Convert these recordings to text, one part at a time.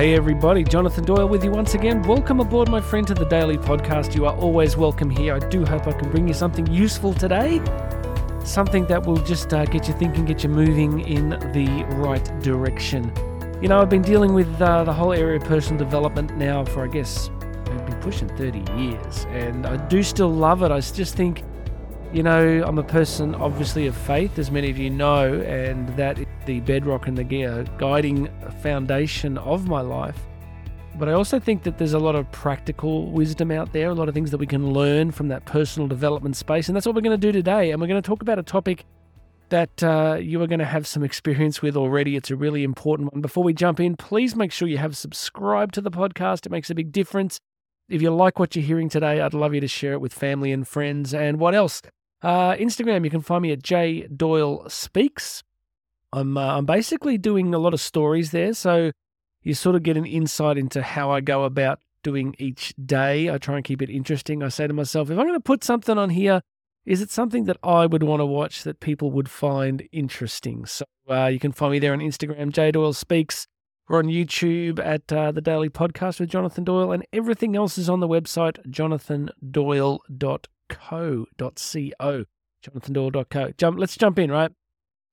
Hey, everybody, Jonathan Doyle with you once again. Welcome aboard, my friend, to the Daily Podcast. You are always welcome here. I do hope I can bring you something useful today, something that will just uh, get you thinking, get you moving in the right direction. You know, I've been dealing with uh, the whole area of personal development now for, I guess, I've pushing 30 years, and I do still love it. I just think you know, I'm a person obviously of faith, as many of you know, and that the bedrock and the guiding foundation of my life. But I also think that there's a lot of practical wisdom out there, a lot of things that we can learn from that personal development space. And that's what we're going to do today. And we're going to talk about a topic that uh, you are going to have some experience with already. It's a really important one. Before we jump in, please make sure you have subscribed to the podcast. It makes a big difference. If you like what you're hearing today, I'd love you to share it with family and friends. And what else? Uh, Instagram, you can find me at J Doyle Speaks. I'm uh, I'm basically doing a lot of stories there, so you sort of get an insight into how I go about doing each day. I try and keep it interesting. I say to myself, if I'm going to put something on here, is it something that I would want to watch that people would find interesting? So uh, you can find me there on Instagram, J Doyle Speaks. We're on YouTube at uh, the Daily Podcast with Jonathan Doyle, and everything else is on the website, jonathandoyle.com jonathandoyle.co. jonathandoyle.co. Jump, let's jump in, right?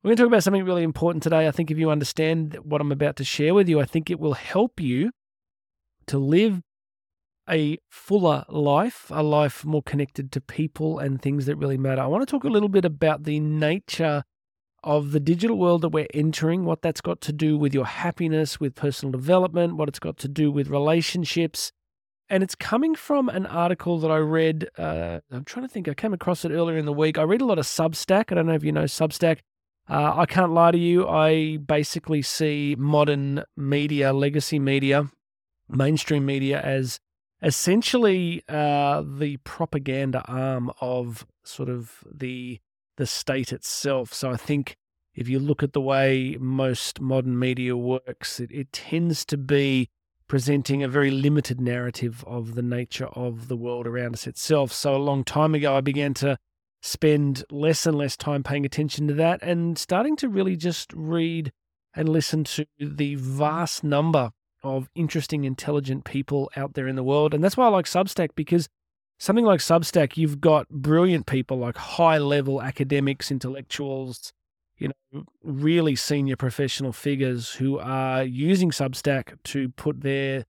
We're going to talk about something really important today. I think if you understand what I'm about to share with you, I think it will help you to live a fuller life, a life more connected to people and things that really matter. I want to talk a little bit about the nature of the digital world that we're entering, what that's got to do with your happiness, with personal development, what it's got to do with relationships, and it's coming from an article that I read. Uh, I'm trying to think. I came across it earlier in the week. I read a lot of Substack. I don't know if you know Substack. Uh, I can't lie to you. I basically see modern media, legacy media, mainstream media as essentially uh, the propaganda arm of sort of the the state itself. So I think if you look at the way most modern media works, it, it tends to be presenting a very limited narrative of the nature of the world around us itself. So, a long time ago, I began to spend less and less time paying attention to that and starting to really just read and listen to the vast number of interesting, intelligent people out there in the world. And that's why I like Substack because something like Substack, you've got brilliant people like high level academics, intellectuals, you know, really senior professional figures who are using Substack to put their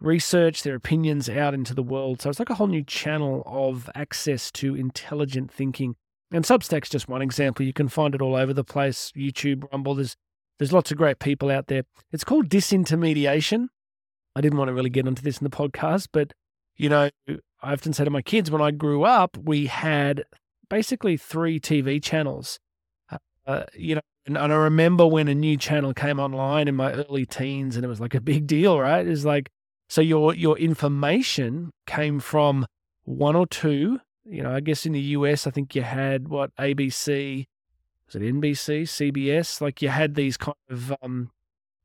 research, their opinions out into the world. So it's like a whole new channel of access to intelligent thinking. And Substack's just one example. You can find it all over the place YouTube, Rumble. There's, there's lots of great people out there. It's called disintermediation. I didn't want to really get into this in the podcast, but, you know, I often say to my kids when I grew up, we had basically three TV channels uh, you know, and, and, I remember when a new channel came online in my early teens, and it was like a big deal, right? It's like so your your information came from one or two. You know, I guess in the US, I think you had what ABC, was it NBC, CBS? Like you had these kind of um,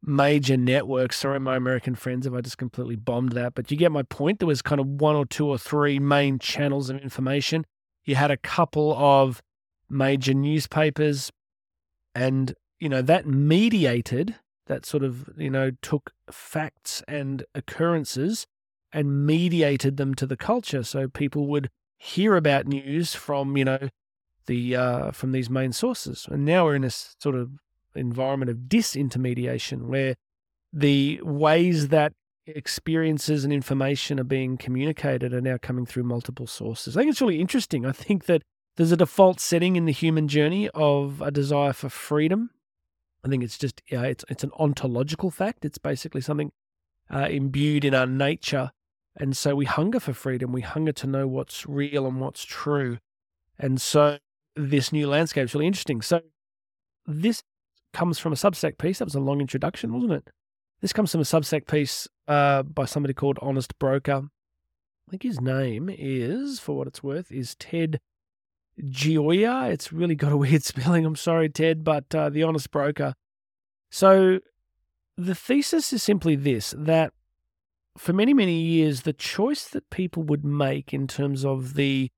major networks. Sorry, my American friends, if I just completely bombed that, but you get my point. There was kind of one or two or three main channels of information. You had a couple of major newspapers, and, you know, that mediated, that sort of, you know, took facts and occurrences and mediated them to the culture. So people would hear about news from, you know, the uh, from these main sources. And now we're in a sort of environment of disintermediation where the ways that experiences and information are being communicated are now coming through multiple sources. I think it's really interesting. I think that there's a default setting in the human journey of a desire for freedom. I think it's just yeah, it's it's an ontological fact. It's basically something uh, imbued in our nature, and so we hunger for freedom. We hunger to know what's real and what's true, and so this new landscape is really interesting. So this comes from a Substack piece. That was a long introduction, wasn't it? This comes from a Substack piece uh, by somebody called Honest Broker. I think his name is, for what it's worth, is Ted Gioia. It's really got a weird spelling. I'm sorry, Ted, but uh, the honest broker. So the thesis is simply this that for many, many years, the choice that people would make in terms of the,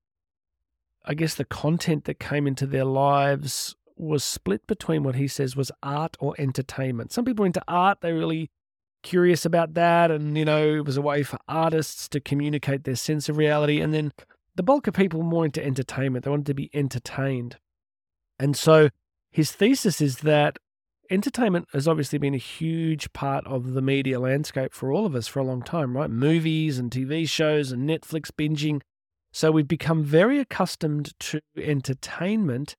I guess, the content that came into their lives was split between what he says was art or entertainment. Some people are into art, they're really curious about that. And, you know, it was a way for artists to communicate their sense of reality. And then the bulk of people more into entertainment. They wanted to be entertained. And so his thesis is that entertainment has obviously been a huge part of the media landscape for all of us for a long time, right? Movies and TV shows and Netflix binging. So we've become very accustomed to entertainment,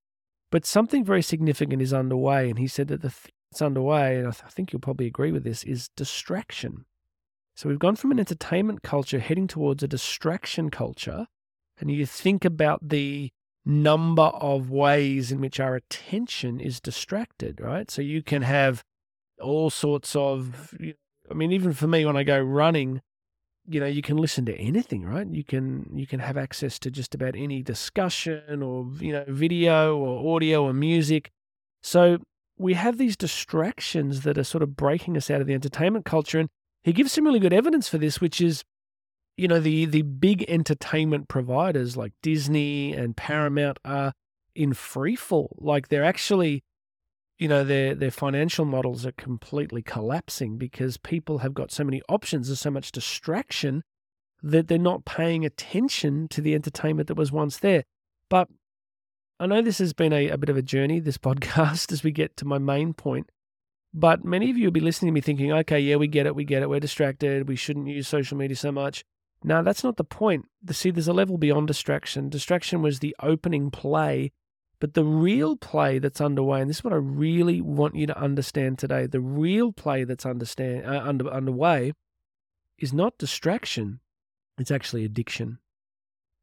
but something very significant is underway. And he said that the thing that's underway, and I, th- I think you'll probably agree with this, is distraction. So we've gone from an entertainment culture heading towards a distraction culture. And you think about the number of ways in which our attention is distracted, right? So you can have all sorts of, I mean, even for me, when I go running, you know, you can listen to anything, right? You can you can have access to just about any discussion or you know video or audio or music. So we have these distractions that are sort of breaking us out of the entertainment culture, and he gives some really good evidence for this, which is you know the the big entertainment providers like Disney and Paramount are in free fall. Like they're actually, you know, their their financial models are completely collapsing because people have got so many options, there's so much distraction that they're not paying attention to the entertainment that was once there. But I know this has been a, a bit of a journey, this podcast, as we get to my main point. But many of you will be listening to me thinking, okay, yeah, we get it, we get it, we're distracted, we shouldn't use social media so much. No, that's not the point. See, there's a level beyond distraction. Distraction was the opening play, but the real play that's underway, and this is what I really want you to understand today the real play that's understand, uh, under, underway is not distraction, it's actually addiction.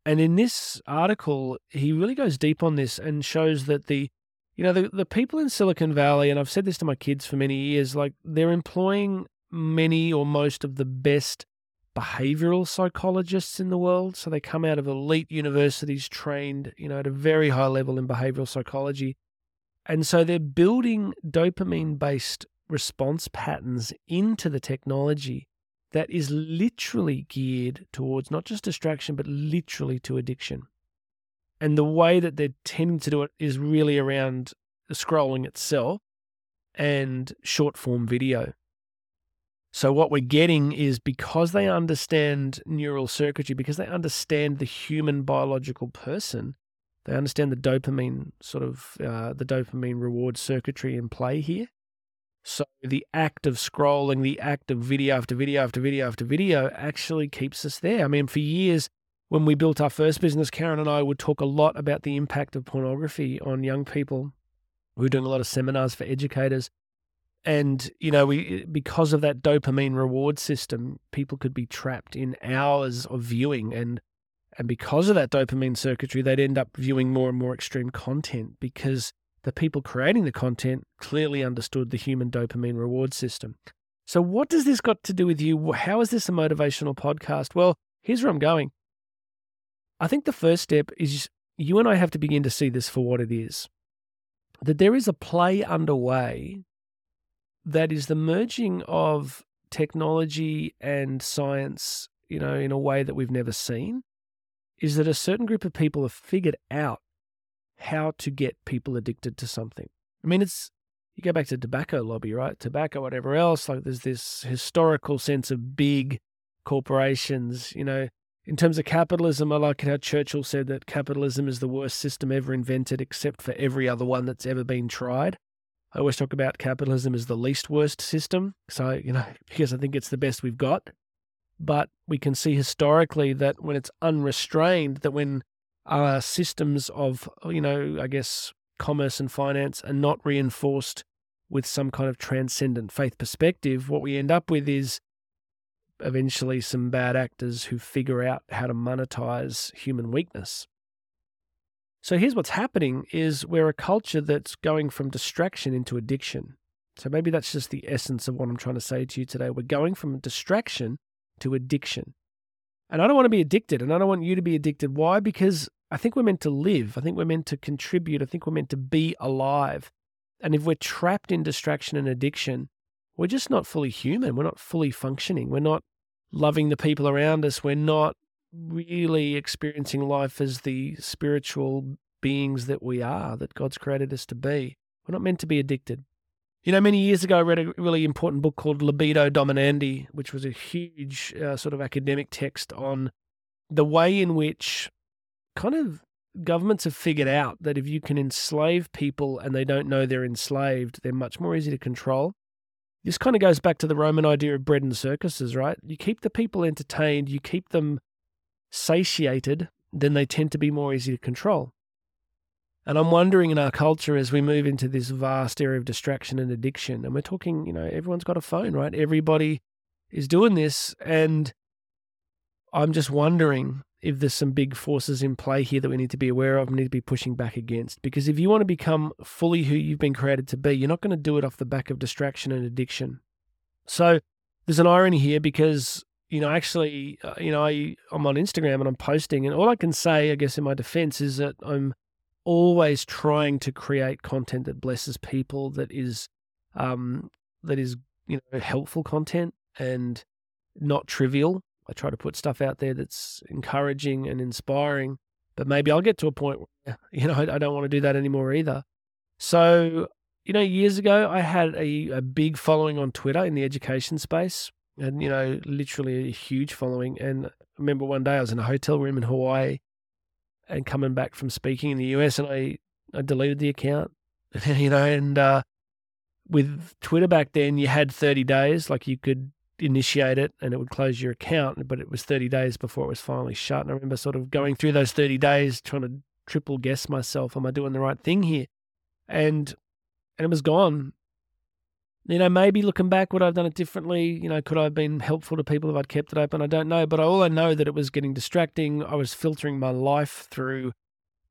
And in this article, he really goes deep on this and shows that the you know the, the people in Silicon Valley, and I've said this to my kids for many years, like they're employing many or most of the best behavioral psychologists in the world. So they come out of elite universities trained, you know, at a very high level in behavioral psychology. And so they're building dopamine based response patterns into the technology that is literally geared towards not just distraction, but literally to addiction. And the way that they're tending to do it is really around the scrolling itself and short form video. So, what we're getting is because they understand neural circuitry, because they understand the human biological person, they understand the dopamine sort of uh, the dopamine reward circuitry in play here. So, the act of scrolling, the act of video after video after video after video actually keeps us there. I mean, for years, when we built our first business, Karen and I would talk a lot about the impact of pornography on young people. We were doing a lot of seminars for educators and you know we eh, because of that dopamine reward system people could be trapped in hours of viewing and and because of that dopamine circuitry they'd end up viewing more and more extreme content because the people creating the content clearly understood the human dopamine reward system. So what does this got to do with you? How is this a motivational podcast? Well here's where i'm going. I think the first step is you and i have to begin to see this for what it is. That there is a play underway that is the merging of technology and science, you know, in a way that we've never seen, is that a certain group of people have figured out how to get people addicted to something. I mean, it's you go back to tobacco lobby, right? Tobacco, whatever else, like there's this historical sense of big corporations, you know. In terms of capitalism, I like how Churchill said that capitalism is the worst system ever invented except for every other one that's ever been tried. I always talk about capitalism as the least worst system. So, you know, because I think it's the best we've got. But we can see historically that when it's unrestrained, that when our systems of, you know, I guess commerce and finance are not reinforced with some kind of transcendent faith perspective, what we end up with is eventually some bad actors who figure out how to monetize human weakness. So here's what's happening is we're a culture that's going from distraction into addiction. So maybe that's just the essence of what I'm trying to say to you today. We're going from distraction to addiction. And I don't want to be addicted and I don't want you to be addicted. Why? Because I think we're meant to live. I think we're meant to contribute. I think we're meant to be alive. And if we're trapped in distraction and addiction, we're just not fully human. We're not fully functioning. We're not loving the people around us. We're not really experiencing life as the spiritual beings that we are, that God's created us to be. We're not meant to be addicted. You know, many years ago, I read a really important book called Libido Dominandi, which was a huge uh, sort of academic text on the way in which kind of governments have figured out that if you can enslave people and they don't know they're enslaved, they're much more easy to control. This kind of goes back to the Roman idea of bread and circuses, right? You keep the people entertained, you keep them satiated, then they tend to be more easy to control. And I'm wondering in our culture as we move into this vast area of distraction and addiction, and we're talking, you know, everyone's got a phone, right? Everybody is doing this. And I'm just wondering if there's some big forces in play here that we need to be aware of and need to be pushing back against. Because if you want to become fully who you've been created to be, you're not going to do it off the back of distraction and addiction. So there's an irony here because, you know, actually, uh, you know, I, I'm on Instagram and I'm posting, and all I can say, I guess, in my defense is that I'm always trying to create content that blesses people, that is, um, that is, you know, helpful content and not trivial I try to put stuff out there that's encouraging and inspiring. But maybe I'll get to a point where, you know, I, don't want to do that anymore either. So, you know, years ago, I had a, a big following on Twitter in the education space and, you know, literally a huge following. And I remember one day I was in a hotel room in Hawaii and coming back from speaking in the US and I, I deleted the account, you know, and, uh, with Twitter back then, you had 30 days, like you could initiate it and it would close your account, but it was 30 days before it was finally shut. And I remember sort of going through those 30 days trying to triple guess myself, am I doing the right thing here? And and it was gone. You know, maybe looking back, would I have done it differently? You know, could I have been helpful to people if I'd kept it open? I don't know. But all I know that it was getting distracting. I was filtering my life through,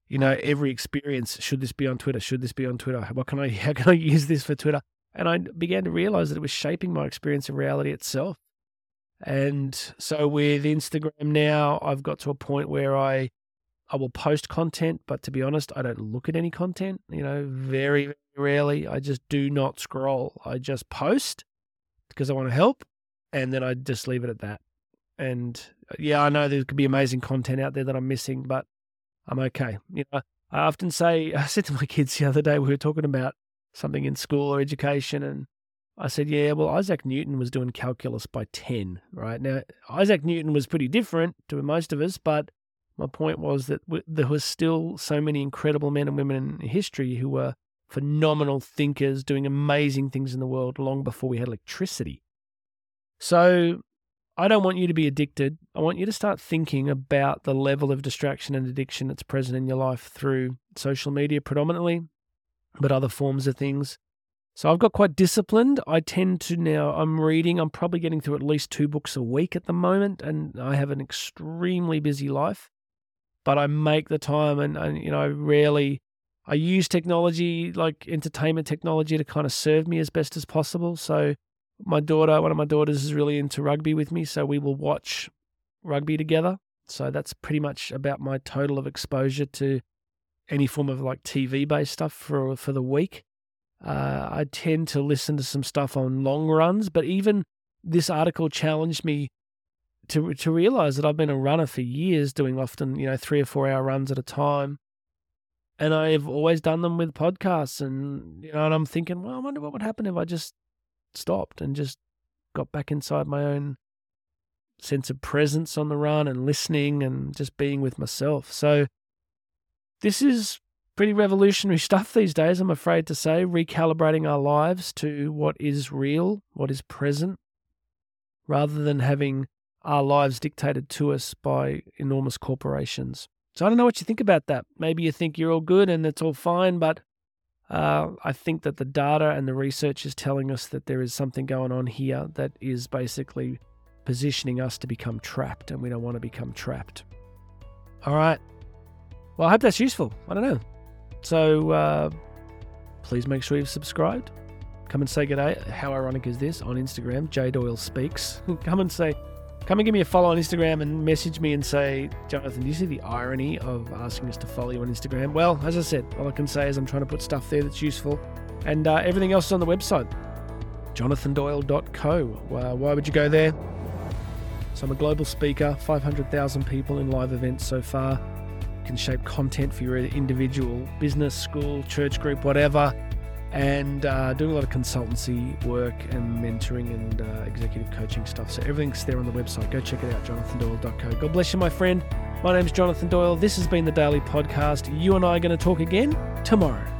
you know, every experience. Should this be on Twitter? Should this be on Twitter? What can I how can I use this for Twitter? And I began to realize that it was shaping my experience of reality itself. And so with Instagram now, I've got to a point where I I will post content, but to be honest, I don't look at any content, you know, very, very rarely. I just do not scroll. I just post because I want to help and then I just leave it at that. And uh, yeah, I know there could be amazing content out there that I'm missing, but I'm okay. You know, I often say, I said to my kids the other day, we were talking about something in school or education. And I said, yeah, well, Isaac Newton was doing calculus by 10, right? Now, Isaac Newton was pretty different to most of us, but my point was that there was still so many incredible men and women in history who were phenomenal thinkers doing amazing things in the world long before we had electricity. So I don't want you to be addicted. I want you to start thinking about the level of distraction and addiction that's present in your life through social media predominantly, but other forms of things. So I've got quite disciplined. I tend to now, I'm reading, I'm probably getting through at least two books a week at the moment, and I have an extremely busy life. But I make the time, and, and you know, I rarely, I use technology like entertainment technology to kind of serve me as best as possible. So my daughter, one of my daughters is really into rugby with me, so we will watch rugby together. So that's pretty much about my total of exposure to any form of like TV based stuff for for the week. Uh, I tend to listen to some stuff on long runs, but even this article challenged me to to realize that I've been a runner for years, doing often you know three or four hour runs at a time, and I've always done them with podcasts, and you know, and I'm thinking, well, I wonder what would happen if I just stopped and just got back inside my own sense of presence on the run and listening and just being with myself. So this is pretty revolutionary stuff these days, I'm afraid to say, recalibrating our lives to what is real, what is present, rather than having our lives dictated to us by enormous corporations. So I don't know what you think about that. Maybe you think you're all good and it's all fine, but uh, I think that the data and the research is telling us that there is something going on here that is basically positioning us to become trapped, and we don't want to become trapped. All right, well, I hope that's useful. I don't know. So uh, please make sure you've subscribed. Come and say good day. How ironic is this on Instagram? J Doyle speaks. come and say, come and give me a follow on Instagram and message me and say, Jonathan, do you see the irony of asking us to follow you on Instagram? Well, as I said, all I can say is I'm trying to put stuff there that's useful, and uh, everything else is on the website, jonathandoyle.co. Uh, why would you go there? So I'm a global speaker, 500,000 people in live events so far can shape content for your individual business, school, church group, whatever. And uh, doing a lot of consultancy work and mentoring and uh, executive coaching stuff. So everything's there on the website. Go check it out, jonathandoyle.co. God bless you, my friend. My name's Jonathan Doyle. This has been the Daily Podcast. You and I are going to talk again tomorrow.